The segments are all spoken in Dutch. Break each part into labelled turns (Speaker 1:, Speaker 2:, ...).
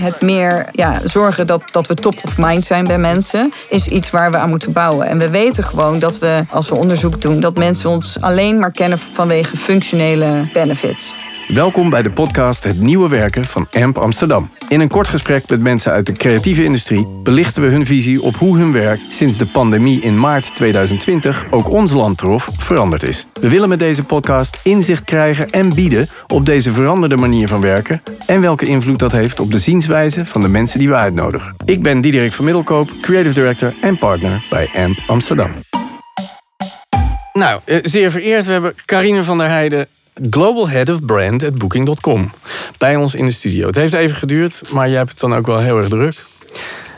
Speaker 1: Het meer ja, zorgen dat, dat we top of mind zijn bij mensen, is iets waar we aan moeten bouwen. En we weten gewoon dat we, als we onderzoek doen, dat mensen ons alleen maar kennen vanwege functionele benefits.
Speaker 2: Welkom bij de podcast Het Nieuwe Werken van AMP Amsterdam. In een kort gesprek met mensen uit de creatieve industrie belichten we hun visie op hoe hun werk sinds de pandemie in maart 2020 ook ons land trof veranderd is. We willen met deze podcast inzicht krijgen en bieden op deze veranderde manier van werken en welke invloed dat heeft op de zienswijze van de mensen die we uitnodigen. Ik ben Diederik van Middelkoop, Creative Director en partner bij AMP Amsterdam. Nou, eh, zeer vereerd, we hebben Carine van der Heijden Global Head of Brand at Booking.com. Bij ons in de studio. Het heeft even geduurd, maar jij hebt het dan ook wel heel erg druk.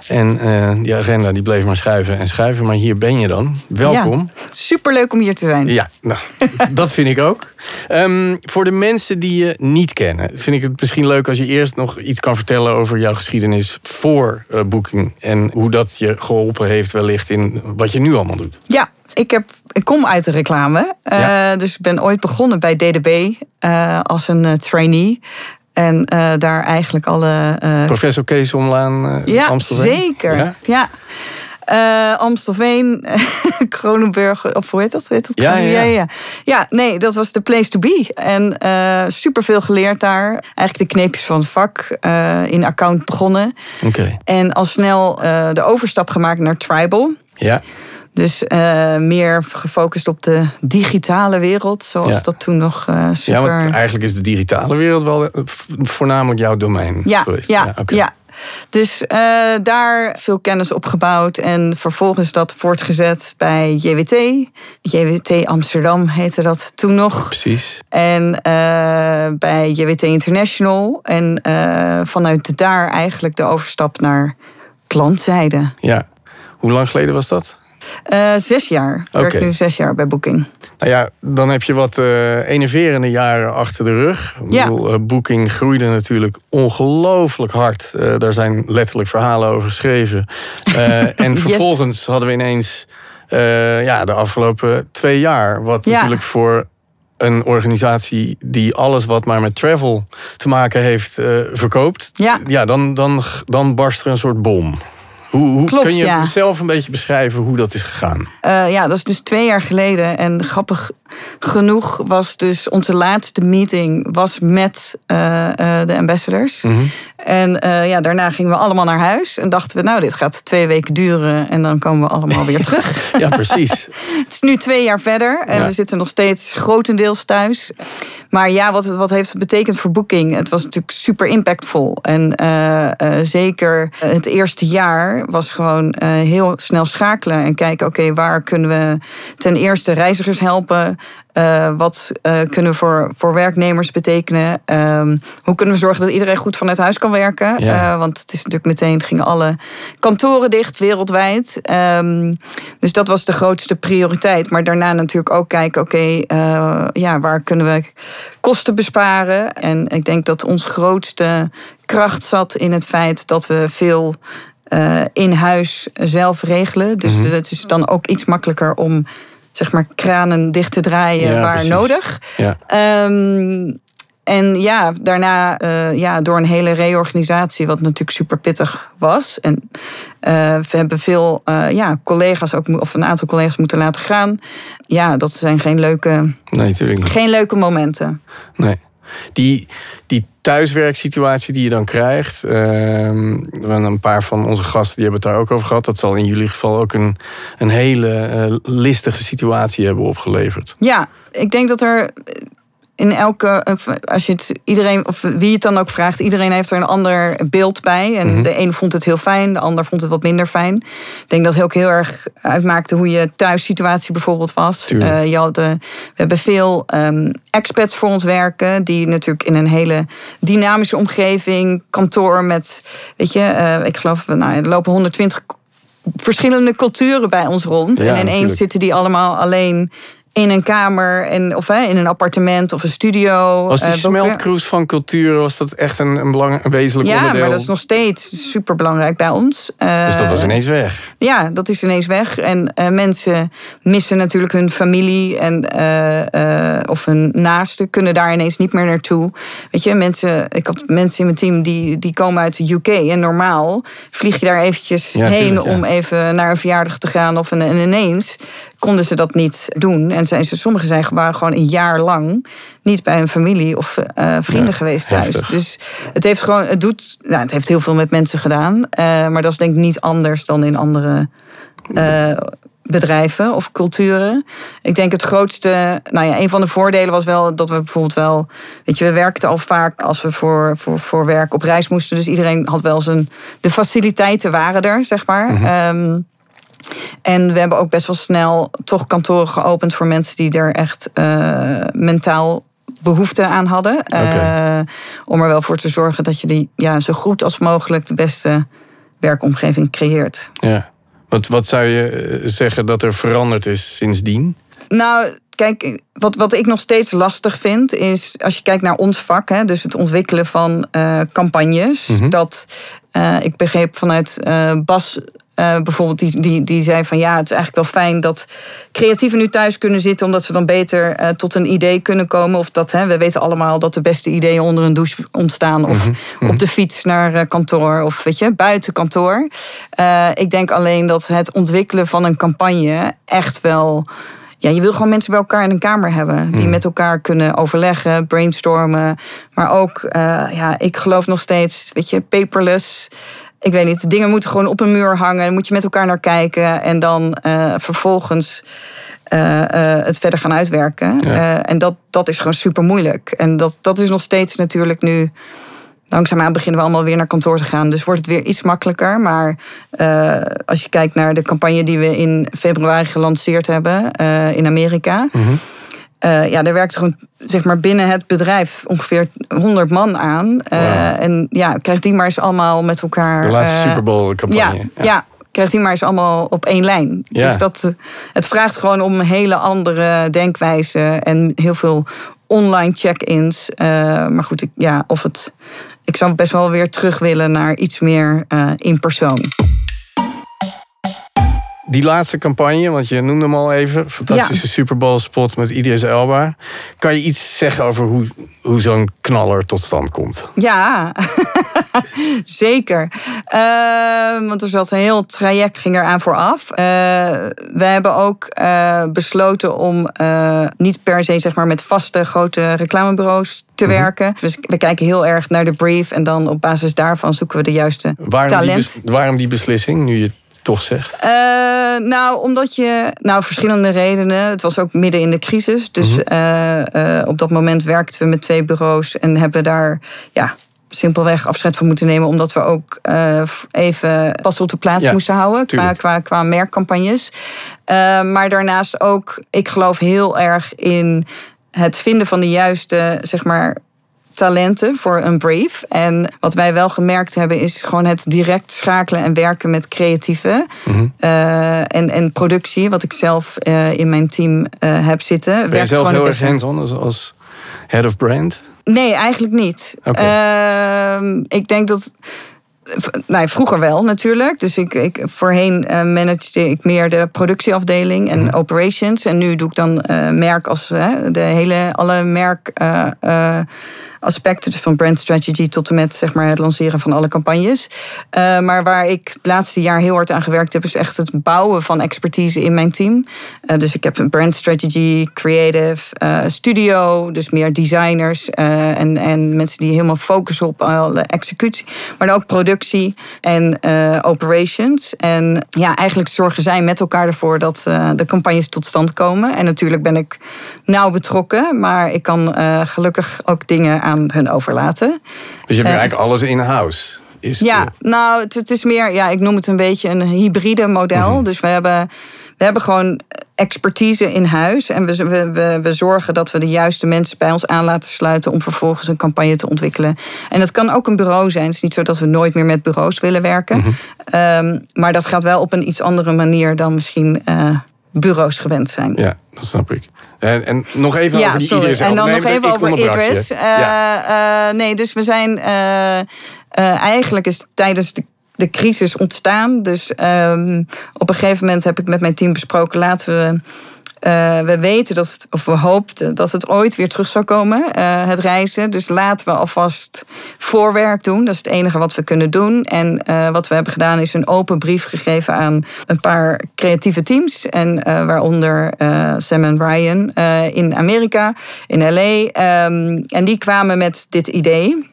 Speaker 2: En uh, die agenda die bleef maar schuiven en schuiven. Maar hier ben je dan. Welkom.
Speaker 1: Ja, superleuk om hier te zijn.
Speaker 2: Ja, nou, dat vind ik ook. Um, voor de mensen die je niet kennen, vind ik het misschien leuk als je eerst nog iets kan vertellen over jouw geschiedenis voor uh, Booking. En hoe dat je geholpen heeft wellicht in wat je nu allemaal doet.
Speaker 1: Ja, ik, heb, ik kom uit de reclame. Uh, dus ik ben ooit begonnen bij DDB uh, als een uh, trainee. En daar eigenlijk alle.
Speaker 2: Professor Kees Omlaan,
Speaker 1: ja,
Speaker 2: Amstelveen.
Speaker 1: Zeker. Ja, ja. Uh, Amstelveen, Kronenburg, of hoe heet dat? Heet dat
Speaker 2: ja, ja, ja.
Speaker 1: ja, ja. nee, dat was de place to be. En uh, superveel geleerd daar. Eigenlijk de kneepjes van het vak uh, in account begonnen.
Speaker 2: Oké. Okay.
Speaker 1: En al snel de overstap gemaakt naar Tribal.
Speaker 2: Ja.
Speaker 1: Dus uh, meer gefocust op de digitale wereld, zoals ja. dat toen nog uh, super...
Speaker 2: Ja, want eigenlijk is de digitale wereld wel voornamelijk jouw domein
Speaker 1: ja,
Speaker 2: geweest.
Speaker 1: Ja, ja, okay. ja. Dus uh, daar veel kennis opgebouwd en vervolgens dat voortgezet bij JWT. JWT Amsterdam heette dat toen nog.
Speaker 2: Precies.
Speaker 1: En uh, bij JWT International. En uh, vanuit daar eigenlijk de overstap naar klantzijde.
Speaker 2: Ja. Hoe lang geleden was dat?
Speaker 1: Uh, zes jaar. Ik
Speaker 2: okay.
Speaker 1: werk nu zes jaar bij Booking.
Speaker 2: Nou ja, dan heb je wat uh, enerverende jaren achter de rug.
Speaker 1: Ja.
Speaker 2: Bedoel, uh, Booking groeide natuurlijk ongelooflijk hard. daar zijn letterlijk verhalen over geschreven. en vervolgens yes. hadden we ineens ja, de afgelopen twee jaar... wat
Speaker 1: ja.
Speaker 2: natuurlijk voor een organisatie die alles wat maar met travel te maken heeft verkoopt...
Speaker 1: Ja.
Speaker 2: Ja, dan, dan, dan barst er een soort bom. Hoe, hoe
Speaker 1: Klopt,
Speaker 2: kun je
Speaker 1: ja.
Speaker 2: zelf een beetje beschrijven hoe dat is gegaan?
Speaker 1: Uh, ja, dat is dus twee jaar geleden. En grappig genoeg was dus onze laatste meeting was met uh, uh, de ambassadors.
Speaker 2: Mm -hmm.
Speaker 1: En ja, daarna gingen we allemaal naar huis. En dachten we, nou, dit gaat twee weken duren. En dan komen we allemaal weer terug.
Speaker 2: ja, precies.
Speaker 1: het is nu twee jaar verder. En
Speaker 2: Ja.
Speaker 1: we zitten nog steeds grotendeels thuis. Maar ja, wat, wat heeft het betekend voor Booking? Het was natuurlijk super impactvol. En zeker het eerste jaar was gewoon heel snel schakelen. En kijken, oké, okay, waar kunnen we ten eerste reizigers helpen? Uh, wat uh, kunnen we voor, voor werknemers betekenen? Um, hoe kunnen we zorgen dat iedereen goed vanuit huis kan werken?
Speaker 2: Ja.
Speaker 1: Uh, want het is natuurlijk meteen gingen alle kantoren dicht wereldwijd. Um, dus dat was de grootste prioriteit. Maar daarna natuurlijk ook kijken, oké, okay, ja, waar kunnen we kosten besparen? En ik denk dat ons grootste kracht zat in het feit dat we veel in huis zelf regelen. Dus mm -hmm. het is dan ook iets makkelijker om zeg maar kranen dicht te draaien
Speaker 2: Ja,
Speaker 1: waar
Speaker 2: precies.
Speaker 1: nodig.
Speaker 2: Ja.
Speaker 1: Um, en ja, daarna uh, ja, door een hele reorganisatie, wat natuurlijk super pittig was. En uh, we hebben veel uh, ja, collega's, ook, of een aantal collega's moeten laten gaan. Ja, dat zijn geen leuke,
Speaker 2: Nee, natuurlijk niet.
Speaker 1: geen leuke momenten.
Speaker 2: Nee. Die, die thuiswerksituatie die je dan krijgt. Uh, een paar van onze gasten die hebben het daar ook over gehad. Dat zal in jullie geval ook een, een hele uh, listige situatie hebben opgeleverd.
Speaker 1: Ja, ik denk dat er in elke, als je het iedereen, of wie je het dan ook vraagt, iedereen heeft er een ander beeld bij. En
Speaker 2: Mhm.
Speaker 1: de ene vond het heel fijn, de ander vond het wat minder fijn. Ik denk dat het ook heel erg uitmaakte hoe je thuissituatie bijvoorbeeld was. Uh, je had, uh, we hebben veel um, expats voor ons werken, die natuurlijk in een hele dynamische omgeving, kantoor met, weet je, uh, ik geloof, nou, er lopen 120 verschillende culturen bij ons rond.
Speaker 2: Ja,
Speaker 1: en ineens
Speaker 2: natuurlijk.
Speaker 1: zitten die allemaal alleen in een kamer en, of hè, in een appartement of een studio.
Speaker 2: Was die
Speaker 1: eh,
Speaker 2: smeltcruise van cultuur, was dat echt een, een, belang, een wezenlijk
Speaker 1: Ja,
Speaker 2: onderdeel?
Speaker 1: maar dat is nog steeds super belangrijk bij ons.
Speaker 2: Dus dat was
Speaker 1: Eh,
Speaker 2: ineens weg.
Speaker 1: Ja, dat is ineens weg. En eh, mensen missen natuurlijk hun familie en, eh, eh, of hun naasten, kunnen daar ineens niet meer naartoe. Weet je, mensen, ik had mensen in mijn team die, die komen uit de UK. En normaal vlieg je daar eventjes
Speaker 2: Ja,
Speaker 1: heen
Speaker 2: tuurlijk, ja.
Speaker 1: om even naar een verjaardag te gaan. Of een, en ineens konden ze dat niet doen. En zijn ze, sommigen zijn waren gewoon een jaar lang niet bij hun familie of vrienden
Speaker 2: Ja,
Speaker 1: geweest thuis.
Speaker 2: heftig.
Speaker 1: Dus het heeft gewoon, het doet, nou, het heeft heel veel met mensen gedaan. maar dat is denk ik niet anders dan in andere eh, bedrijven of culturen. Ik denk het grootste, nou ja, een van de voordelen was wel dat we bijvoorbeeld wel, weet je, we werkten al vaak als we voor, voor, voor werk op reis moesten. Dus iedereen had wel zijn, de faciliteiten waren er, zeg maar. Ehm, en we hebben ook best wel snel toch kantoren geopend voor mensen die er echt eh, mentaal behoefte aan hadden. Eh, om er wel voor te zorgen dat je die ja, zo goed als mogelijk de beste werkomgeving creëert.
Speaker 2: Ja. Wat, wat zou je eh, zeggen dat er veranderd is sindsdien?
Speaker 1: Nou, kijk, wat, wat ik nog steeds lastig vind, is als je kijkt naar ons vak, hè, dus het ontwikkelen van eh, campagnes.
Speaker 2: Mhm.
Speaker 1: Dat eh, ik begreep vanuit Bas. Eh, bijvoorbeeld, die, die, die zei van ja, het is eigenlijk wel fijn dat creatieven nu thuis kunnen zitten, omdat ze dan beter eh, tot een idee kunnen komen. Of dat, hè, we weten allemaal dat de beste ideeën onder een douche ontstaan. Of op de fiets naar eh, kantoor, of weet je, buiten kantoor. Ik denk alleen dat het ontwikkelen van een campagne echt wel. Ja, je wil gewoon mensen bij elkaar in een kamer hebben. Die met elkaar kunnen overleggen, brainstormen. Maar ook, ja, ik geloof nog steeds, weet je, paperless. Ik weet niet, dingen moeten gewoon op een muur hangen. Daar moet je met elkaar naar kijken. En dan eh, vervolgens eh, eh, het verder gaan uitwerken.
Speaker 2: Ja.
Speaker 1: En dat, dat is gewoon super moeilijk. En dat, dat is nog steeds natuurlijk nu langzaamaan beginnen we allemaal weer naar kantoor te gaan. Dus wordt het weer iets makkelijker. Maar als je kijkt naar de campagne die we in februari gelanceerd hebben in Amerika. Eh, ja, daar werkt gewoon zeg maar, binnen het bedrijf ongeveer 100 man aan. Eh. En ja, krijg die maar eens allemaal met elkaar.
Speaker 2: De laatste
Speaker 1: eh,
Speaker 2: Super Bowl campagne.
Speaker 1: ja, ja. krijg die maar eens allemaal op één lijn.
Speaker 2: Ja.
Speaker 1: Dus dat, het vraagt gewoon om een hele andere denkwijze en heel veel online check-ins. Maar goed, ik, ja, of het, ik zou best wel weer terug willen naar iets meer in persoon.
Speaker 2: Die laatste campagne, want je noemde hem al even. Fantastische Super Bowl spot met Idris Elba. Kan je iets zeggen over hoe, hoe zo'n knaller tot stand komt?
Speaker 1: Ja, zeker. Eh, want er zat een heel traject ging eraan vooraf. Eh we hebben ook eh, besloten om eh, niet per se zeg maar, met vaste grote reclamebureaus te werken. Dus we kijken heel erg naar de brief en dan op basis daarvan zoeken we de juiste
Speaker 2: Waarom die,
Speaker 1: talent.
Speaker 2: bes- waarom die beslissing, nu je toch zegt?
Speaker 1: Eh, nou, omdat je. Nou, verschillende redenen. Het was ook midden in de crisis. Dus eh, eh, op dat moment werkten we met twee bureaus en hebben daar. Ja, simpelweg afscheid van moeten nemen. Omdat we ook even pas op de plaats
Speaker 2: Ja,
Speaker 1: moesten houden. Qua,
Speaker 2: tuurlijk.
Speaker 1: qua, qua merkcampagnes. Maar daarnaast ook. Ik geloof heel erg in het vinden van de juiste, zeg maar talenten voor een brief. En wat wij wel gemerkt hebben is gewoon het direct schakelen en werken met creatieven.
Speaker 2: Mhm.
Speaker 1: Eh, en, en productie, wat ik zelf eh, in mijn team eh, heb zitten.
Speaker 2: Ben je
Speaker 1: werkt
Speaker 2: zelf heel erg hands-on als, als head of brand?
Speaker 1: Nee, eigenlijk niet. Ehm, ik denk dat. Nou, vroeger wel natuurlijk. Dus ik, ik, voorheen managede ik meer de productieafdeling en
Speaker 2: Mhm.
Speaker 1: operations. En nu doe ik dan merk als de hele, alle merk. Aspecten, van brand strategy tot en met zeg maar, het lanceren van alle campagnes. Eh, maar waar ik het laatste jaar heel hard aan gewerkt heb, is echt het bouwen van expertise in mijn team. Eh, dus ik heb een brand strategy, creative, eh, studio, dus meer designers en, en mensen die helemaal focussen op alle executie, maar ook productie en operations. En ja, eigenlijk zorgen zij met elkaar ervoor dat de campagnes tot stand komen. En natuurlijk ben ik nauw betrokken, maar ik kan gelukkig ook dingen aan hun overlaten.
Speaker 2: Dus je hebt
Speaker 1: Eh.
Speaker 2: eigenlijk alles in-house. Is
Speaker 1: Ja,
Speaker 2: de-
Speaker 1: nou, het, het is meer, ja, ik noem het een beetje een hybride model. Dus we hebben, we hebben gewoon expertise in huis. En we, we, we, we zorgen dat we de juiste mensen bij ons aan laten sluiten om vervolgens een campagne te ontwikkelen. En dat kan ook een bureau zijn. Het is niet zo dat we nooit meer met bureaus willen werken. Ehm, maar dat gaat wel op een iets andere manier dan misschien eh, bureaus gewend zijn.
Speaker 2: ja, dat snap ik. En, en nog even
Speaker 1: ja,
Speaker 2: over die
Speaker 1: sorry.
Speaker 2: Idris
Speaker 1: En dan
Speaker 2: Nee,
Speaker 1: nog even over. Idris.
Speaker 2: Ja.
Speaker 1: eh, nee, dus we zijn... eh, eigenlijk is tijdens de, de crisis ontstaan. Dus ehm, op een gegeven moment heb ik met mijn team besproken... laten we... eh, we weten dat, of we hoopten dat het ooit weer terug zou komen, eh, het reizen. Dus laten we alvast voorwerk doen. Dat is het enige wat we kunnen doen. En eh, wat we hebben gedaan is een open brief gegeven aan een paar creatieve teams. En waaronder Sam en Ryan in Amerika, in LA. Ehm, en die kwamen met dit idee.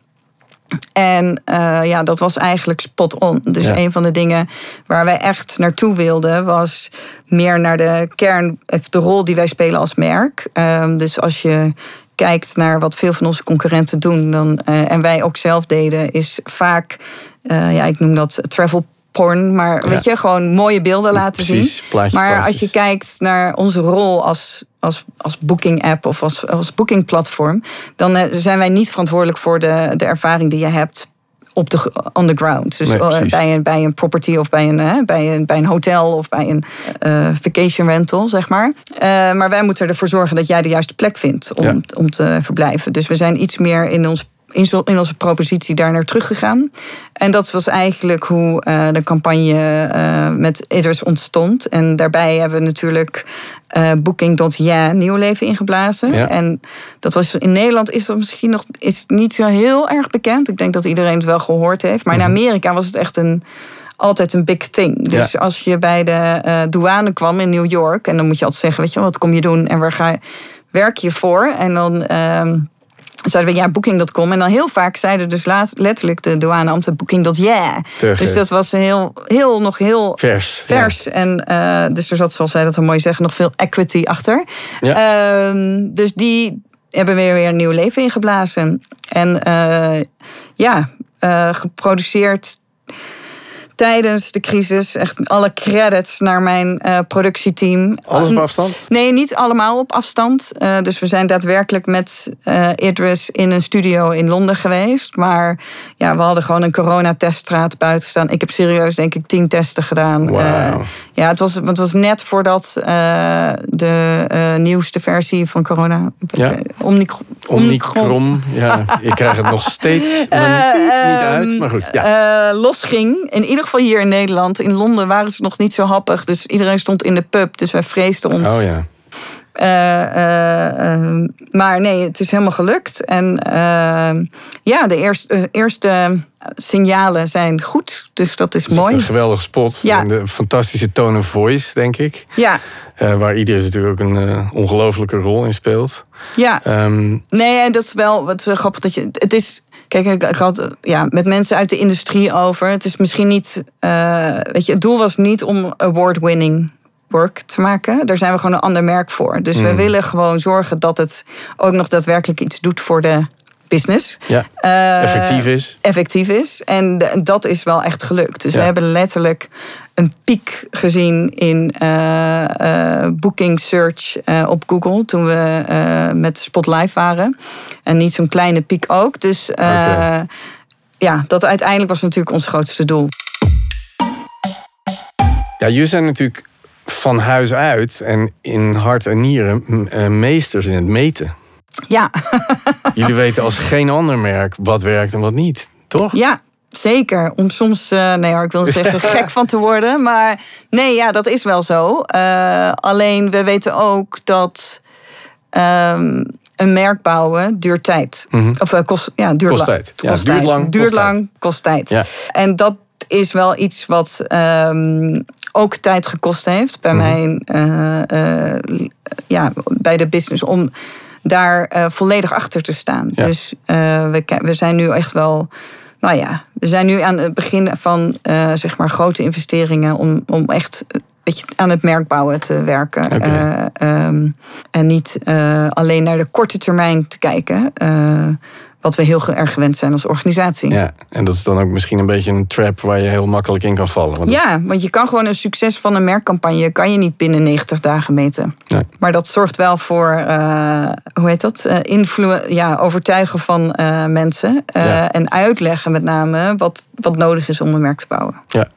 Speaker 1: En eh, ja, dat was eigenlijk spot on. Dus
Speaker 2: Ja.
Speaker 1: een van de dingen waar wij echt naartoe wilden was meer naar de kern, of de rol die wij spelen als merk. Ehm, dus als je kijkt naar wat veel van onze concurrenten doen, dan, eh, en wij ook zelf deden, is vaak, eh, ja, ik noem dat travel porn, maar
Speaker 2: Ja.
Speaker 1: weet je, gewoon mooie beelden laten
Speaker 2: Precies,
Speaker 1: zien. maar
Speaker 2: plaatjes.
Speaker 1: als je kijkt naar onze rol als, als, als booking app of als, als booking platform, dan eh, zijn wij niet verantwoordelijk voor de, de ervaring die je hebt op de, on the ground. Dus
Speaker 2: Nee,
Speaker 1: eh, bij, een, bij een property of bij een, hè, bij een, bij een hotel of bij een eh, vacation rental, zeg maar. Maar wij moeten ervoor zorgen dat jij de juiste plek vindt om,
Speaker 2: Ja.
Speaker 1: om te verblijven. Dus we zijn iets meer in ons in zo- in onze propositie daar naar teruggegaan. En dat was eigenlijk hoe eh, de campagne eh, met Idris ontstond. En daarbij hebben we natuurlijk eh Booking.ja nieuw leven ingeblazen.
Speaker 2: Ja.
Speaker 1: En dat was in Nederland is dat misschien nog is niet zo heel erg bekend. Ik denk dat iedereen het wel gehoord heeft. Maar in Amerika was het echt een altijd een big thing. Dus
Speaker 2: Ja.
Speaker 1: als je bij de douane kwam in New York en dan moet je altijd zeggen, weet je, wat kom je doen en waar ga je werk je voor? En dan ehm, zeiden we ja booking.com en dan heel vaak zeiden dus laat, letterlijk de douaneambten booking.ja.
Speaker 2: Terug,
Speaker 1: Dus dat was heel, heel nog heel
Speaker 2: Vers.
Speaker 1: vers. En eh, dus er zat, zoals wij dat dan mooi zeggen, nog veel equity achter.
Speaker 2: Ja.
Speaker 1: Ehm, dus die hebben weer, weer een nieuw leven ingeblazen. En eh, ja, eh, geproduceerd tijdens de crisis. Echt alle credits naar mijn eh, productieteam.
Speaker 2: Alles op afstand?
Speaker 1: Nee, niet allemaal op afstand. Eh, dus we zijn daadwerkelijk met eh, Idris in een studio in Londen geweest. Maar ja, we hadden gewoon een coronateststraat buiten staan. Ik heb serieus denk ik tien testen gedaan. Ja, het was, het was net voordat de nieuwste versie van corona...
Speaker 2: Ja.
Speaker 1: Omnicron.
Speaker 2: Omnicron. Ja, ik krijg het nog steeds niet, niet
Speaker 1: ehm,
Speaker 2: uit. Maar goed, ja.
Speaker 1: losging. In ieder hier in Nederland. In Londen waren ze nog niet zo happig. Dus iedereen stond in de pub. Dus wij vreesden ons.
Speaker 2: Oh ja.
Speaker 1: Eh, eh, eh, maar nee, het is helemaal gelukt. En eh, ja, de eerste, eh, eerste signalen zijn goed. Dus dat is
Speaker 2: Het is
Speaker 1: mooi.
Speaker 2: Een geweldige spot.
Speaker 1: Ja.
Speaker 2: En de fantastische tone of voice, denk ik.
Speaker 1: Ja,
Speaker 2: waar iedereen natuurlijk ook een ongelofelijke rol in speelt.
Speaker 1: ja.
Speaker 2: Ehm,
Speaker 1: Nee, en dat is wel wat grappig dat je. Het is. Kijk, ik, ik had ja, met mensen uit de industrie over. Het is misschien niet. weet je, het doel was niet om award-winning work te maken. Daar zijn we gewoon een ander merk voor. Dus we
Speaker 2: Mm.
Speaker 1: willen gewoon zorgen dat het ook nog daadwerkelijk iets doet voor de business.
Speaker 2: ja,
Speaker 1: Eh,
Speaker 2: effectief is.
Speaker 1: effectief is. En de- dat is wel echt gelukt. Dus
Speaker 2: Ja.
Speaker 1: we hebben letterlijk een piek gezien in eh, eh, booking search op Google toen we met Spot Live waren. En niet zo'n kleine piek ook. Dus ja, dat uiteindelijk was natuurlijk ons grootste doel.
Speaker 2: Ja, jullie zijn natuurlijk van huis uit en in hart en nieren eh, meesters in het meten.
Speaker 1: Ja,
Speaker 2: Jullie weten als geen ander merk wat werkt en wat niet, toch?
Speaker 1: ja. Zeker, om soms, eh, nee hoor, ik wil zeggen gek van te worden. Maar nee, ja, dat is wel zo. Eh, alleen we weten ook dat ehm, een merk bouwen duurt tijd.
Speaker 2: Mhm.
Speaker 1: Of kost, ja, duurt
Speaker 2: Kost
Speaker 1: lang.
Speaker 2: tijd. Ja, duurt lang,
Speaker 1: Duurt
Speaker 2: kost
Speaker 1: lang, kost tijd.
Speaker 2: Ja.
Speaker 1: En dat is wel iets wat ehm, ook tijd gekost heeft bij
Speaker 2: Mhm.
Speaker 1: mijn eh, eh, ja, bij de business om daar eh, volledig achter te staan.
Speaker 2: Ja.
Speaker 1: Dus we, we zijn nu echt wel. Nou ja, we zijn nu aan het begin van zeg maar grote investeringen om, om echt een beetje aan het merk bouwen te werken. Eh, ehm, en niet alleen naar de korte termijn te kijken. Wat we heel erg gewend zijn als organisatie.
Speaker 2: Ja, en dat is dan ook misschien een beetje een trap waar je heel makkelijk in kan vallen. Want
Speaker 1: Ja, want je kan gewoon een succes van een merkcampagne kan je niet binnen 90 dagen meten.
Speaker 2: Nee.
Speaker 1: Maar dat zorgt wel voor, eh, hoe heet dat? Invloe- ja, overtuigen van eh, mensen.
Speaker 2: Ja.
Speaker 1: En uitleggen met name wat, wat nodig is om een merk te bouwen.
Speaker 2: Ja,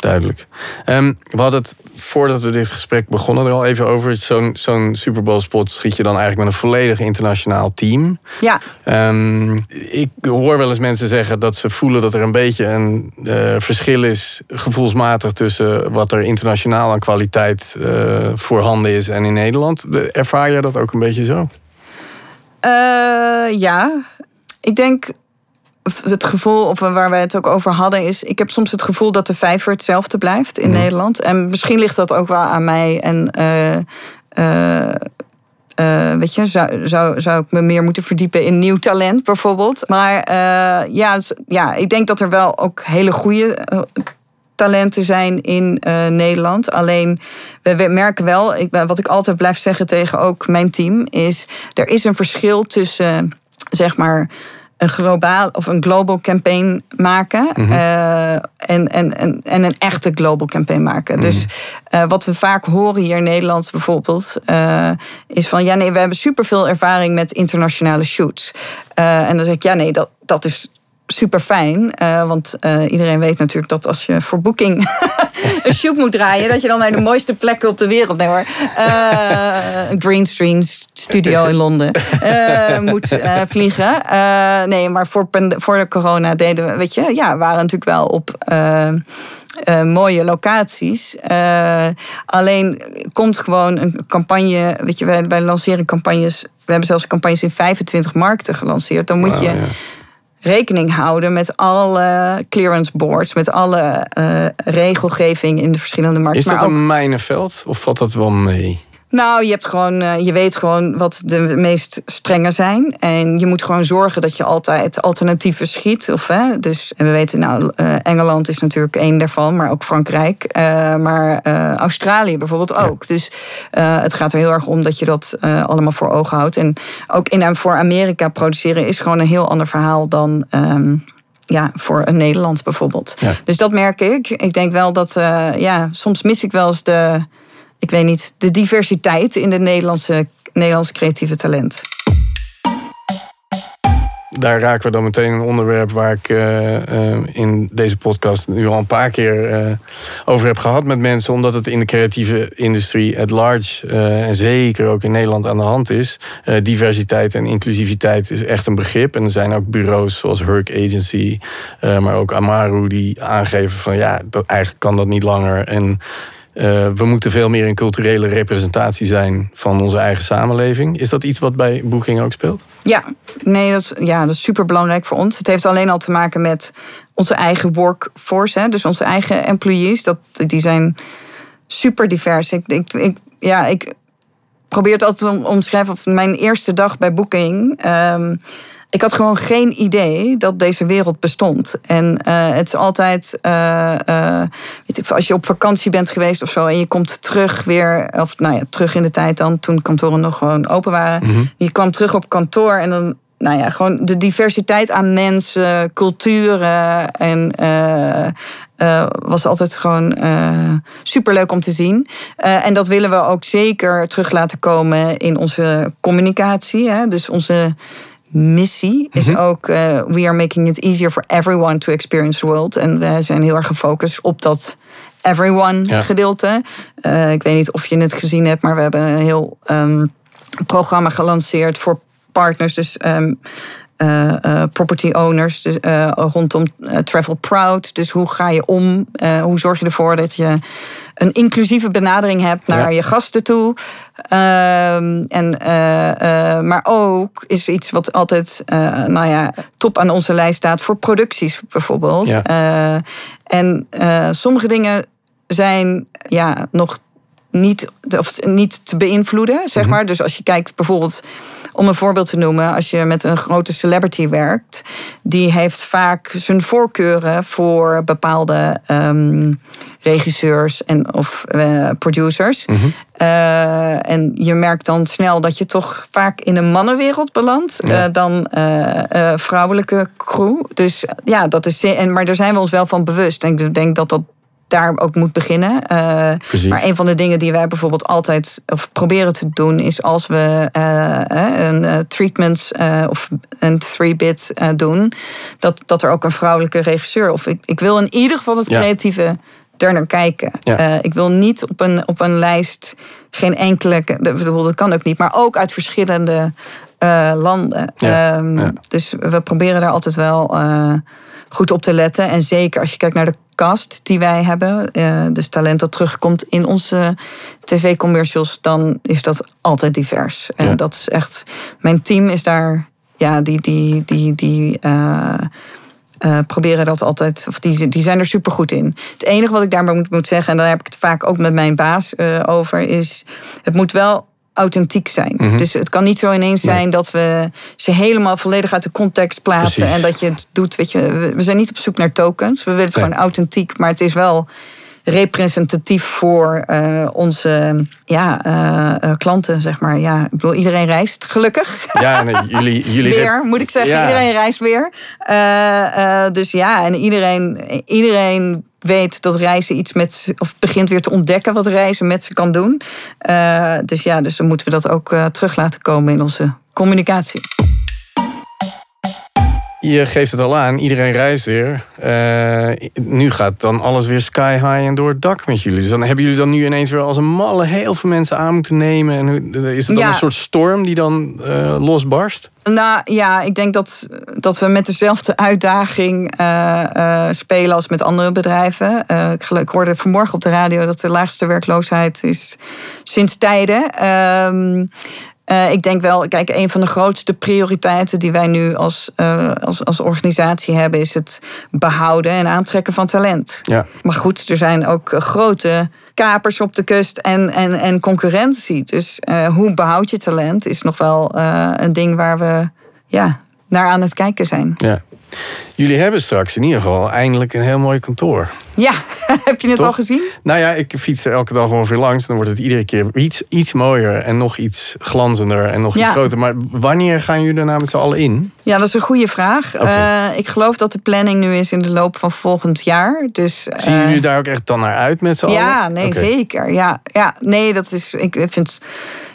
Speaker 2: duidelijk. Ehm, we hadden het voordat we dit gesprek begonnen er al even over. Zo'n zo'n Super Bowl spot schiet je dan eigenlijk met een volledig internationaal team.
Speaker 1: Ja.
Speaker 2: Ehm, ik hoor wel eens mensen zeggen dat ze voelen dat er een beetje een eh, verschil is, gevoelsmatig, tussen wat er internationaal aan kwaliteit uh, voorhanden is en in Nederland. Ervaar je dat ook een beetje zo?
Speaker 1: Uh, ja, ik denk het gevoel, of waar we het ook over hadden, is: ik heb soms het gevoel dat de vijver hetzelfde blijft in mhm. Nederland. En misschien ligt dat ook wel aan mij. En uh, uh, weet je, zou, zou, zou ik me meer moeten verdiepen in nieuw talent bijvoorbeeld. Maar ja, ja, ik denk dat er wel ook hele goede talenten zijn in Nederland. Alleen we, merken wel, ik, wat ik altijd blijf zeggen tegen ook mijn team, is er is een verschil tussen zeg maar een globaal of een global campaign maken. Mhm. Eh, en, en, en, en een echte global campaign maken. Mhm. Dus uh, wat we vaak horen hier in Nederland bijvoorbeeld, uh, is van ja, nee, we hebben superveel ervaring met internationale shoots. en dan zeg ik, ja, nee, dat, dat is super fijn. Uh, want uh, iedereen weet natuurlijk dat als je voor Booking een shoot moet draaien, dat je dan naar de mooiste plekken op de wereld, nee hoor, uh, een green screen studio in Londen moet vliegen. nee, maar voor, voor de corona deden we, weet je, ja, waren natuurlijk wel op. mooie locaties. alleen komt gewoon een campagne. Weet je, wij, wij lanceren campagnes. We hebben zelfs campagnes in 25 markten gelanceerd. Dan moet je rekening houden met alle clearance boards, met alle uh, regelgeving in de verschillende markten.
Speaker 2: Is dat een mijnenveld of valt dat wel mee?
Speaker 1: Nou, je, hebt gewoon, eh, je weet gewoon wat de meest strenge zijn. En je moet gewoon zorgen dat je altijd alternatieven schiet. Of, hè, dus, en we weten, nou, uh, Engeland is natuurlijk één daarvan, maar ook Frankrijk. Uh, maar Australië bijvoorbeeld ook. Dus het gaat er heel erg om dat je dat allemaal voor ogen houdt. En ook in voor Amerika produceren is gewoon een heel ander verhaal dan. Um, ja, voor een Nederland bijvoorbeeld. Dus dat merk ik. Ik denk wel dat, ja, soms mis ik wel eens de, ik weet niet, de diversiteit in de Nederlandse, Nederlandse creatieve talent.
Speaker 2: Daar raken we dan meteen een onderwerp waar ik uh, uh, in deze podcast nu al een paar keer uh, over heb gehad met mensen. Omdat het in de creatieve industrie at large en zeker ook in Nederland aan de hand is. diversiteit en inclusiviteit is echt een begrip. En er zijn ook bureaus zoals Herc Agency, maar ook Amaru die aangeven van ja, dat, eigenlijk kan dat niet langer. En uh, we moeten veel meer een culturele representatie zijn van onze eigen samenleving. Is dat iets wat bij Booking ook speelt?
Speaker 1: Ja, nee, dat is, ja, dat is super belangrijk voor ons. Het heeft alleen al te maken met onze eigen workforce, hè, dus onze eigen employees. Dat, die zijn super divers. Ik, ik, ja, ik probeer het altijd om omschrijven. Of mijn eerste dag bij Booking. Um, ik had gewoon geen idee dat deze wereld bestond. En uh, het is altijd, uh, uh, weet ik, als je op vakantie bent geweest of zo en je komt terug weer, of nou ja, terug in de tijd dan, toen kantoren nog gewoon open waren. Mm -hmm. Je kwam terug op kantoor en dan, nou ja, gewoon de diversiteit aan mensen, culturen en uh, was altijd gewoon uh, superleuk om te zien. Uh, en dat willen we ook zeker terug laten komen in onze communicatie. Hè? Dus onze missie is mhm. ook uh, we are making it easier for everyone to experience the world. En we zijn heel erg gefocust op dat everyone gedeelte. Uh, ik weet niet of je het gezien hebt, maar we hebben een heel um, programma gelanceerd voor partners. Dus um, uh, uh, property owners dus, uh, rondom Travel Proud. Dus hoe ga je om? hoe zorg je ervoor dat je een inclusieve benadering hebt naar je gasten toe? Ehm, en, maar ook is iets wat altijd nou ja, top aan onze lijst staat voor producties bijvoorbeeld. en sommige dingen zijn ja, nog niet, of niet te beïnvloeden, zeg mhm. maar. Dus als je kijkt bijvoorbeeld, om een voorbeeld te noemen, als je met een grote celebrity werkt, die heeft vaak zijn voorkeuren voor bepaalde um, regisseurs en of uh, producers. Mm -hmm. uh, en je merkt dan snel dat je toch vaak in een mannenwereld belandt ja. uh, dan vrouwelijke crew. Dus ja, dat is. En, maar daar zijn we ons wel van bewust. En ik denk dat dat daar ook moet beginnen. Uh, maar een van de dingen die wij bijvoorbeeld altijd of proberen te doen, is als we uh, een uh, treatment of een three-bit doen, dat, dat er ook een vrouwelijke regisseur, of ik, ik wil in ieder geval het creatieve er naar kijken.
Speaker 2: Ja.
Speaker 1: Eh, ik wil niet op een, op een lijst geen enkele. bedoel, Dat kan ook niet, maar ook uit verschillende eh, landen.
Speaker 2: Ja,
Speaker 1: Ehm,
Speaker 2: ja.
Speaker 1: Dus we proberen daar altijd wel eh, goed op te letten. En zeker als je kijkt naar de die wij hebben, eh, dus talent dat terugkomt in onze tv-commercials, dan is dat altijd divers. En
Speaker 2: Ja.
Speaker 1: dat is echt. Mijn team is daar. Ja, die, die, die, die eh, eh, proberen dat altijd. Of die, die zijn er super goed in. Het enige wat ik daarbij moet, moet zeggen, en daar heb ik het vaak ook met mijn baas over, is het moet wel authentiek zijn.
Speaker 2: Mhm.
Speaker 1: Dus het kan niet zo ineens
Speaker 2: Nee.
Speaker 1: zijn dat we ze helemaal volledig uit de context plaatsen.
Speaker 2: Precies.
Speaker 1: En dat je het doet, weet je, we- we zijn niet op zoek naar tokens. We willen het
Speaker 2: Nee.
Speaker 1: gewoon authentiek, maar het is wel representatief voor eh, onze ja, eh, eh, klanten, zeg maar. Ja, ik bedoel, iedereen reist, gelukkig.
Speaker 2: Ja, nee, jullie, jullie
Speaker 1: weer, moet ik zeggen.
Speaker 2: Ja.
Speaker 1: Iedereen reist weer. Dus ja, en iedereen, iedereen weet dat reizen iets met of begint weer te ontdekken wat reizen met ze kan doen. Dus ja, dus dan moeten we dat ook terug laten komen in onze communicatie.
Speaker 2: Je geeft het al aan, iedereen reist weer. Eh, nu gaat dan alles weer sky high en door het dak met jullie. Dus dan hebben jullie dan nu ineens weer als een malle heel veel mensen aan moeten nemen. En is het dan
Speaker 1: Ja.
Speaker 2: een soort storm die dan eh, losbarst?
Speaker 1: Nou ja, ik denk dat, dat we met dezelfde uitdaging eh, spelen als met andere bedrijven. Ik, ik hoorde vanmorgen op de radio dat de laagste werkloosheid is sinds tijden. Eh, ik denk wel, kijk, een van de grootste prioriteiten die wij nu als, eh, als, als organisatie hebben, is het behouden en aantrekken van talent.
Speaker 2: Ja.
Speaker 1: Maar goed, er zijn ook grote kapers op de kust en, en, en concurrentie. Dus eh, hoe behoud je talent is nog wel een ding waar we ja, naar aan het kijken zijn.
Speaker 2: ja. Jullie hebben straks in ieder geval eindelijk een heel mooi kantoor.
Speaker 1: Ja, heb je het
Speaker 2: Toch?
Speaker 1: al gezien?
Speaker 2: Nou ja, ik fiets er elke dag ongeveer langs. Dan wordt het iedere keer iets, iets mooier en nog iets glanzender en nog iets
Speaker 1: Ja.
Speaker 2: groter. Maar wanneer gaan jullie er nou met z'n allen in?
Speaker 1: Ja, dat is een goede vraag. Eh, ik geloof dat de planning nu is in de loop van volgend jaar. Dus,
Speaker 2: Zien
Speaker 1: eh,
Speaker 2: jullie daar ook echt dan naar uit met z'n allen?
Speaker 1: Ja, nee, zeker. Ja, ja, nee, dat is. Ik vind het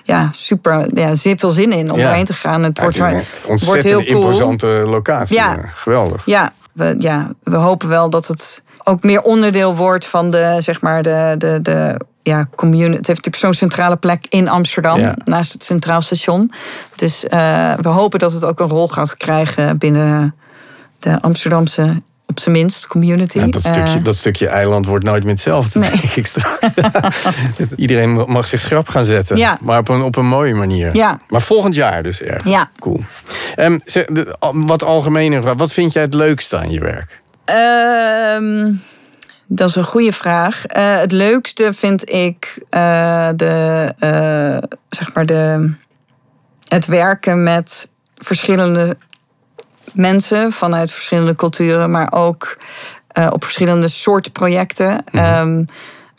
Speaker 1: ja, super. Ja, zit veel zin in om
Speaker 2: Ja.
Speaker 1: erheen te gaan. Het
Speaker 2: Ja,
Speaker 1: wordt,
Speaker 2: het een
Speaker 1: wordt
Speaker 2: ontzettend
Speaker 1: heel cool.
Speaker 2: imposante locatie.
Speaker 1: Ja.
Speaker 2: Geweldig.
Speaker 1: Ja, we, ja, we hopen wel dat het ook meer onderdeel wordt van de, zeg maar, de, de, de ja, community. Het heeft natuurlijk zo'n centrale plek in Amsterdam,
Speaker 2: Ja.
Speaker 1: naast het Centraal Station. Dus eh, we hopen dat het ook een rol gaat krijgen binnen de Amsterdamse, op zijn minst, community.
Speaker 2: Ja, dat, stukje,
Speaker 1: Eh,
Speaker 2: dat stukje eiland wordt nooit meer hetzelfde,
Speaker 1: Nee.
Speaker 2: denk ik straks. Iedereen mag zich schrap gaan zetten.
Speaker 1: Ja.
Speaker 2: Maar op een, op een mooie manier.
Speaker 1: Ja.
Speaker 2: Maar volgend jaar dus erg.
Speaker 1: Ja.
Speaker 2: Cool. Ehm, wat algemener, wat vind jij het leukste aan je werk?
Speaker 1: Ehm, dat is een goede vraag. Eh, het leukste vind ik eh, de, eh, zeg maar de, het werken met verschillende mensen vanuit verschillende culturen, maar ook op verschillende soorten projecten. Ehm,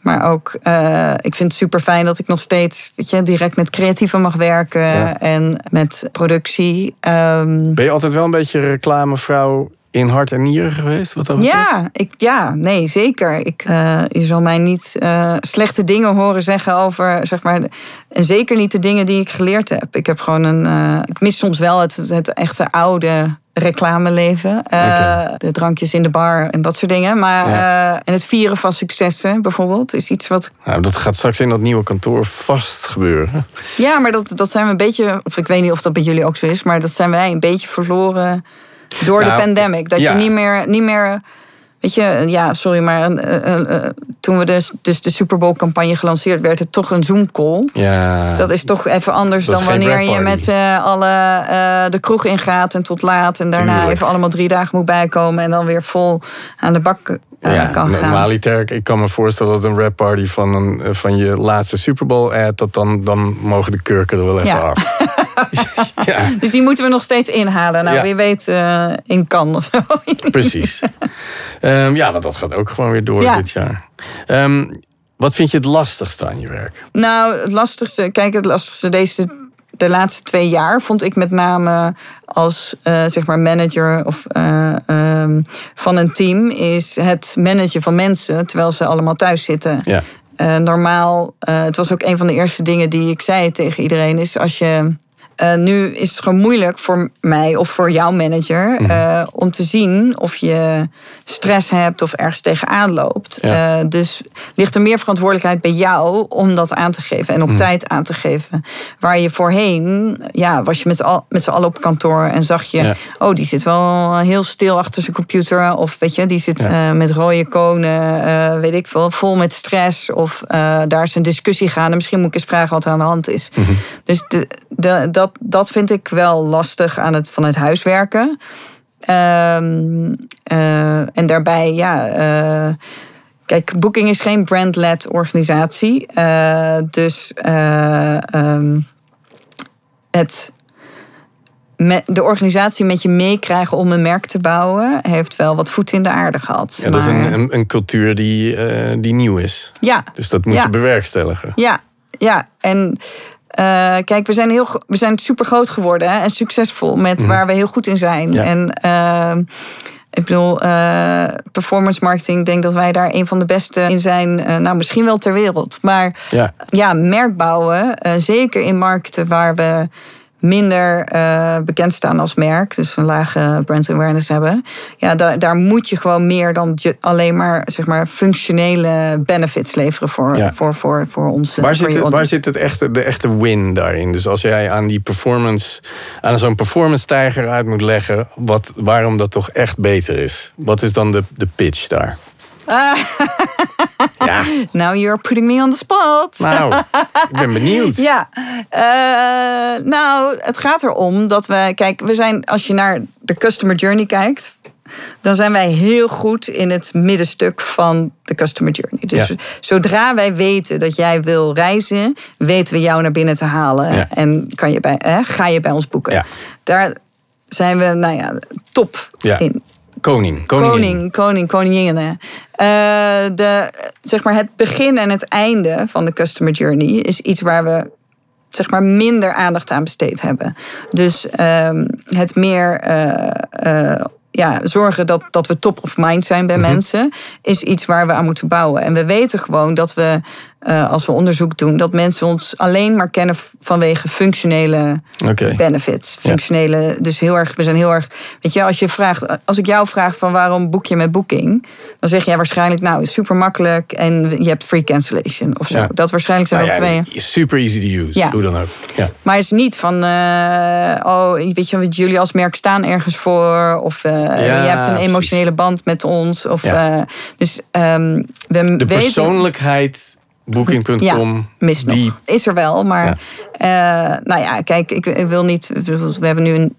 Speaker 1: maar ook, ik vind het super fijn dat ik nog steeds weet je, direct met creatieven mag werken
Speaker 2: Ja.
Speaker 1: en met productie. Ehm,
Speaker 2: Ben je altijd wel een beetje reclamevrouw in hart en nieren geweest? Wat dat betreft?
Speaker 1: Ja, ik, ja, nee, zeker. Ik, eh, je zal mij niet eh, slechte dingen horen zeggen over, zeg maar, en zeker niet de dingen die ik geleerd heb. Ik heb gewoon een, eh, ik mis soms wel het, het echte oude reclameleven. De drankjes in de bar en dat soort dingen. Maar,
Speaker 2: Ja.
Speaker 1: en het vieren van successen bijvoorbeeld is iets wat
Speaker 2: Nou, dat gaat straks in dat nieuwe kantoor vast gebeuren.
Speaker 1: Ja, maar dat, dat zijn we een beetje, of ik weet niet of dat bij jullie ook zo is, maar dat zijn wij een beetje verloren door
Speaker 2: Nou,
Speaker 1: de pandemic. Dat
Speaker 2: ja.
Speaker 1: je niet meer, niet meer, weet je, ja, sorry, maar toen we dus, dus de Super Bowl campagne gelanceerd werd, het toch een Zoom call.
Speaker 2: Ja.
Speaker 1: Dat is toch even anders dan wanneer je met z'n allen eh, de kroeg ingaat en tot laat. En daarna
Speaker 2: Tuurlijk.
Speaker 1: even allemaal drie dagen moet bijkomen en dan weer vol aan de bak eh,
Speaker 2: ja,
Speaker 1: kan gaan.
Speaker 2: normaliter, ik kan me voorstellen dat een rap party van, een, van je laatste Super Bowl ad, dat dan, dan mogen de kurken er wel even
Speaker 1: Ja.
Speaker 2: af. ja,
Speaker 1: Dus die moeten we nog steeds inhalen. Nou,
Speaker 2: Ja.
Speaker 1: wie weet in kan of zo.
Speaker 2: precies. Ehm, ja, want dat gaat ook gewoon weer door
Speaker 1: Ja.
Speaker 2: dit jaar. Ehm, wat vind je het lastigste aan je werk?
Speaker 1: Nou, het lastigste, kijk, het lastigste deze de laatste twee jaar vond ik met name als eh, zeg maar manager of, eh, ehm, van een team is het managen van mensen terwijl ze allemaal thuis zitten.
Speaker 2: Ja.
Speaker 1: Eh, normaal, het was ook een van de eerste dingen die ik zei tegen iedereen, is als je eh, nu is het gewoon moeilijk voor mij of voor jouw manager
Speaker 2: Mhm.
Speaker 1: eh, om te zien of je stress hebt of ergens tegenaan loopt.
Speaker 2: Ja.
Speaker 1: Eh, dus ligt er meer verantwoordelijkheid bij jou om dat aan te geven en op
Speaker 2: Mhm.
Speaker 1: tijd aan te geven. Waar je voorheen, ja, was je met, al, met z'n allen op kantoor en zag je,
Speaker 2: Ja.
Speaker 1: oh, die zit wel heel stil achter zijn computer. Of weet je, die zit
Speaker 2: Ja.
Speaker 1: met rode konen, weet ik veel, vol met stress. Of daar is een discussie gaande. Misschien moet ik eens vragen wat er aan de hand is.
Speaker 2: Mhm.
Speaker 1: Dus de, de, dat, dat vind ik wel lastig aan het vanuit huis werken. Ehm, eh, en daarbij, ja. eh, kijk, Booking is geen brand-led organisatie. Eh, dus eh, ehm, het met de organisatie met je meekrijgen om een merk te bouwen, heeft wel wat voet in de aarde gehad.
Speaker 2: Ja, dat is
Speaker 1: Maar-
Speaker 2: een, een, een cultuur die, die nieuw is.
Speaker 1: ja,
Speaker 2: Dus dat moet
Speaker 1: Ja.
Speaker 2: je bewerkstelligen.
Speaker 1: ja, ja. En eh, kijk, we zijn, heel, we zijn super groot geworden hè, en succesvol met waar we heel goed in zijn.
Speaker 2: Mhm. Ja.
Speaker 1: En eh, ik bedoel, eh, performance marketing, denk dat wij daar een van de beste in zijn. eh, nou, misschien wel ter wereld. Maar
Speaker 2: Ja.
Speaker 1: ja, merk bouwen, zeker in markten waar we minder eh, bekend staan als merk, dus een lage brand awareness hebben. Ja, daar, daar moet je gewoon meer dan alleen maar, zeg maar functionele benefits leveren voor,
Speaker 2: Ja.
Speaker 1: voor, voor, voor ons. eh,
Speaker 2: Waar zit, het, waar zit het echte, de echte win daarin? Dus als jij aan die performance, aan zo'n performance tijger uit moet leggen, wat, waarom dat toch echt beter is? Wat is dan de, de pitch daar? Ja,
Speaker 1: Now you're putting me on the spot.
Speaker 2: nou, ik ben benieuwd.
Speaker 1: Ja, eh, nou, het gaat erom dat we, kijk, we zijn, als je naar de customer journey kijkt, dan zijn wij heel goed in het middenstuk van de customer journey. Dus
Speaker 2: Ja.
Speaker 1: zodra wij weten dat jij wil reizen, weten we jou naar binnen te halen
Speaker 2: Ja.
Speaker 1: en kan je bij, eh, ga je bij ons boeken.
Speaker 2: Ja.
Speaker 1: Daar zijn we, nou ja, top in.
Speaker 2: Koning.
Speaker 1: Koning, koning, koninginnen. Eh, de, zeg maar het begin en het einde van de customer journey is iets waar we zeg maar minder aandacht aan besteed hebben. Dus ehm, het meer eh, eh, ja, zorgen dat, dat we top of mind zijn bij mensen, is iets waar we aan moeten bouwen. En we weten gewoon dat we, eh, als we onderzoek doen, dat mensen ons alleen maar kennen vanwege functionele benefits.
Speaker 2: Ja.
Speaker 1: Functionele, dus heel erg, we zijn heel erg. Weet je, als je vraagt, als ik jou vraag van waarom boek je met Booking, dan zeg jij waarschijnlijk, nou, super makkelijk en je hebt free cancellation of zo.
Speaker 2: Ja.
Speaker 1: Dat waarschijnlijk zijn
Speaker 2: Nou
Speaker 1: wel
Speaker 2: ja,
Speaker 1: twee.
Speaker 2: super easy to use,
Speaker 1: Ja.
Speaker 2: hoe dan ook. Ja.
Speaker 1: Maar het is niet van, eh, oh, weet je, jullie als merk staan ergens voor. Of eh, je hebt een
Speaker 2: precies.
Speaker 1: emotionele band met ons. Of, dus ehm, we
Speaker 2: De persoonlijkheid, booking.com,
Speaker 1: Ja, mis nog.
Speaker 2: die...
Speaker 1: Is er wel, maar eh, nou ja, kijk, ik, ik wil niet. We hebben nu een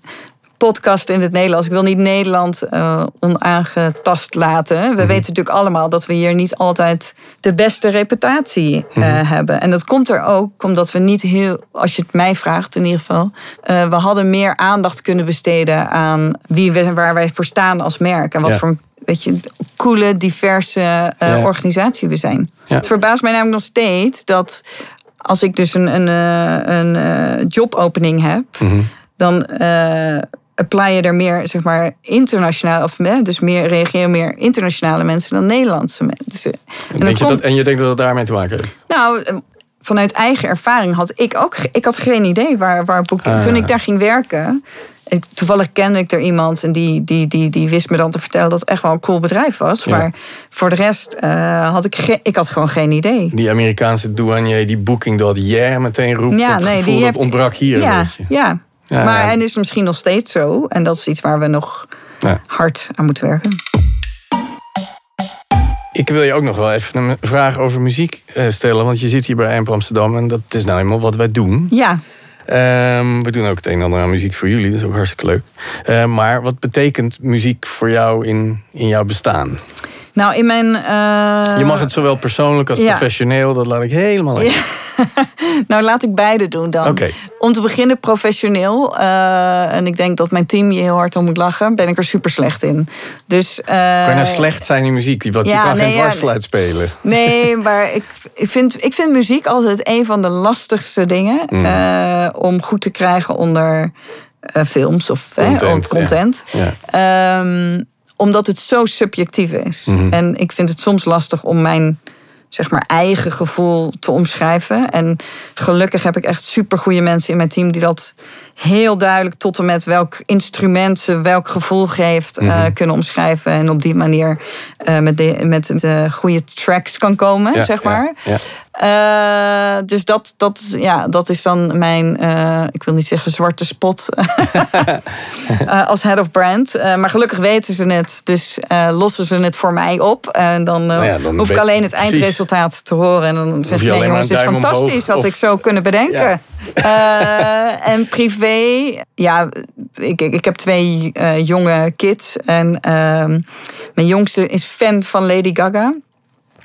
Speaker 1: podcast in het Nederlands. Ik wil niet Nederland eh, onaangetast laten. We
Speaker 2: Mhm.
Speaker 1: weten natuurlijk allemaal dat we hier niet altijd de beste reputatie eh,
Speaker 2: Mhm.
Speaker 1: hebben. En dat komt er ook omdat we niet heel, als je het mij vraagt in ieder geval, we hadden meer aandacht kunnen besteden aan wie we, waar wij voor staan als merk en wat
Speaker 2: Ja.
Speaker 1: voor weet je, coole, diverse eh,
Speaker 2: Ja.
Speaker 1: organisatie we zijn.
Speaker 2: Ja.
Speaker 1: Het verbaast mij namelijk nog steeds dat als ik dus een, een, eh, een eh, jobopening heb,
Speaker 2: Mhm.
Speaker 1: dan apply je er meer, zeg maar, internationaal, of dus meer reageren meer internationale mensen dan Nederlandse mensen.
Speaker 2: En,
Speaker 1: dat
Speaker 2: denk je
Speaker 1: komt-
Speaker 2: dat, en je denkt dat het daarmee te maken heeft?
Speaker 1: nou, vanuit eigen ervaring had ik ook. Ik had geen idee waar, waar.
Speaker 2: Ah.
Speaker 1: Toen ik daar ging werken. Ik- Toevallig kende ik er iemand en die, die, die, die wist me dan te vertellen dat het echt wel een cool bedrijf was.
Speaker 2: Ja.
Speaker 1: Maar voor de rest eh, had ik, ge- ik had gewoon geen idee.
Speaker 2: Die Amerikaanse douanier die booking.yeah meteen roept.
Speaker 1: Ja,
Speaker 2: dat
Speaker 1: nee,
Speaker 2: gevoel
Speaker 1: die
Speaker 2: dat
Speaker 1: heeft-
Speaker 2: ontbrak hier
Speaker 1: ja, ja.
Speaker 2: Ja,
Speaker 1: maar
Speaker 2: ja.
Speaker 1: en is misschien nog steeds zo. En dat is iets waar we nog hard aan moeten werken.
Speaker 2: Ik wil je ook nog wel even een vraag over muziek eh, stellen. Want je zit hier bij Amp Amsterdam en dat is nou eenmaal wat wij doen.
Speaker 1: Ja,
Speaker 2: Ehm, we doen ook het een en ander aan muziek voor jullie, dat is ook hartstikke leuk. Eh, maar wat betekent muziek voor jou in, in jouw bestaan?
Speaker 1: Nou in mijn. eh,
Speaker 2: Je mag het zowel persoonlijk als
Speaker 1: ja.
Speaker 2: professioneel, dat laat ik helemaal lekker.
Speaker 1: Nou, laat ik beide doen dan.
Speaker 2: Oké.
Speaker 1: Om te beginnen professioneel. eh, en ik denk dat mijn team je heel hard om moet lachen. Ben ik er super slecht in. Dus,
Speaker 2: Kan je nou slecht zijn in muziek? Want je
Speaker 1: ja,
Speaker 2: kan
Speaker 1: nee,
Speaker 2: geen
Speaker 1: ja,
Speaker 2: dwarsfluit spelen.
Speaker 1: Nee, maar ik, ik, vind, ik vind muziek altijd een van de lastigste dingen.
Speaker 2: Mm.
Speaker 1: om goed te krijgen onder films of
Speaker 2: Content,
Speaker 1: content.
Speaker 2: Ja.
Speaker 1: Omdat het zo subjectief is.
Speaker 2: Mhm.
Speaker 1: En ik vind het soms lastig om mijn zeg maar eigen gevoel te omschrijven. En gelukkig heb ik echt super goede mensen in mijn team die dat heel duidelijk tot en met welk instrument ze welk gevoel geeft eh,
Speaker 2: Mhm.
Speaker 1: kunnen omschrijven. En op die manier eh, met, de, met de goede tracks kan komen,
Speaker 2: Ja,
Speaker 1: zeg
Speaker 2: ja,
Speaker 1: maar.
Speaker 2: ja.
Speaker 1: Eh, dus dat, dat, ja, dat is dan mijn, eh, ik wil niet zeggen zwarte spot eh, als head of brand. Maar gelukkig weten ze het, dus lossen ze het voor mij op. En dan,
Speaker 2: Nou ja, dan
Speaker 1: hoef ik alleen het
Speaker 2: precies.
Speaker 1: eindresultaat te horen. En dan zeg
Speaker 2: je
Speaker 1: ik, nee jongens, dit is
Speaker 2: omhoog
Speaker 1: fantastisch. Had
Speaker 2: of-
Speaker 1: ik zo kunnen bedenken. En privé, ja, ik, ik, ik heb twee jonge kids. En ehm, mijn jongste is fan van Lady Gaga.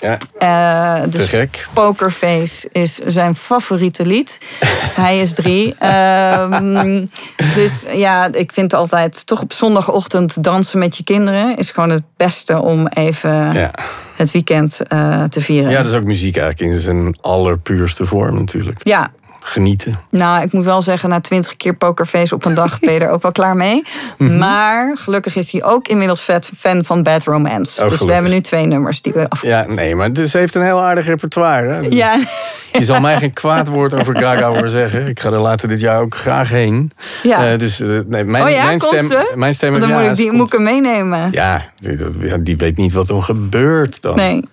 Speaker 2: Ja,
Speaker 1: Eh, dus
Speaker 2: gek.
Speaker 1: Pokerface is zijn favoriete lied. Hij is drie. Ehm, dus ja, ik vind altijd toch op zondagochtend dansen met je kinderen is gewoon het beste om even
Speaker 2: Ja.
Speaker 1: het weekend eh, te vieren.
Speaker 2: ja, dat is ook muziek eigenlijk in zijn allerpuurste vorm natuurlijk.
Speaker 1: Ja,
Speaker 2: Genieten.
Speaker 1: nou, ik moet wel zeggen, na twintig keer pokerface op een dag ben je er ook wel klaar mee.
Speaker 2: Mhm.
Speaker 1: Maar gelukkig is hij ook inmiddels vet fan van Bad Romance. dus we hebben nu twee nummers die we af.
Speaker 2: Ja, nee, maar dus heeft een heel aardig repertoire. Hè? Dus
Speaker 1: Ja,
Speaker 2: Je zal mij geen kwaad woord over Gaga horen zeggen. Ik ga er later dit jaar ook graag heen.
Speaker 1: ja.
Speaker 2: Eh, dus eh, nee, mijn,
Speaker 1: oh ja,
Speaker 2: mijn stem,
Speaker 1: ze?
Speaker 2: mijn stem
Speaker 1: dan
Speaker 2: ja,
Speaker 1: moet ik, die,
Speaker 2: komt.
Speaker 1: moet ik hem meenemen.
Speaker 2: Ja, die, die weet niet wat er gebeurt dan.
Speaker 1: Nee.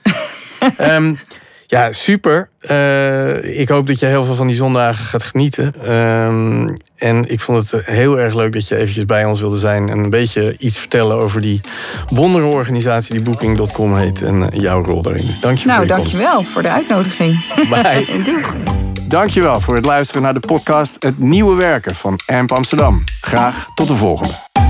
Speaker 2: Ehm, ja, super. Eh, ik hoop dat je heel veel van die zondagen gaat genieten. Ehm, en ik vond het heel erg leuk dat je eventjes bij ons wilde zijn... en een beetje iets vertellen over die wonderenorganisatie... die Booking.com heet en eh, jouw rol daarin. Dank je
Speaker 1: Nou,
Speaker 2: voor komst.
Speaker 1: dankjewel voor de uitnodiging.
Speaker 2: Bye.
Speaker 1: Doeg.
Speaker 2: Dankjewel voor het luisteren naar de podcast Het Nieuwe Werken van AMP Amsterdam. Graag tot de volgende.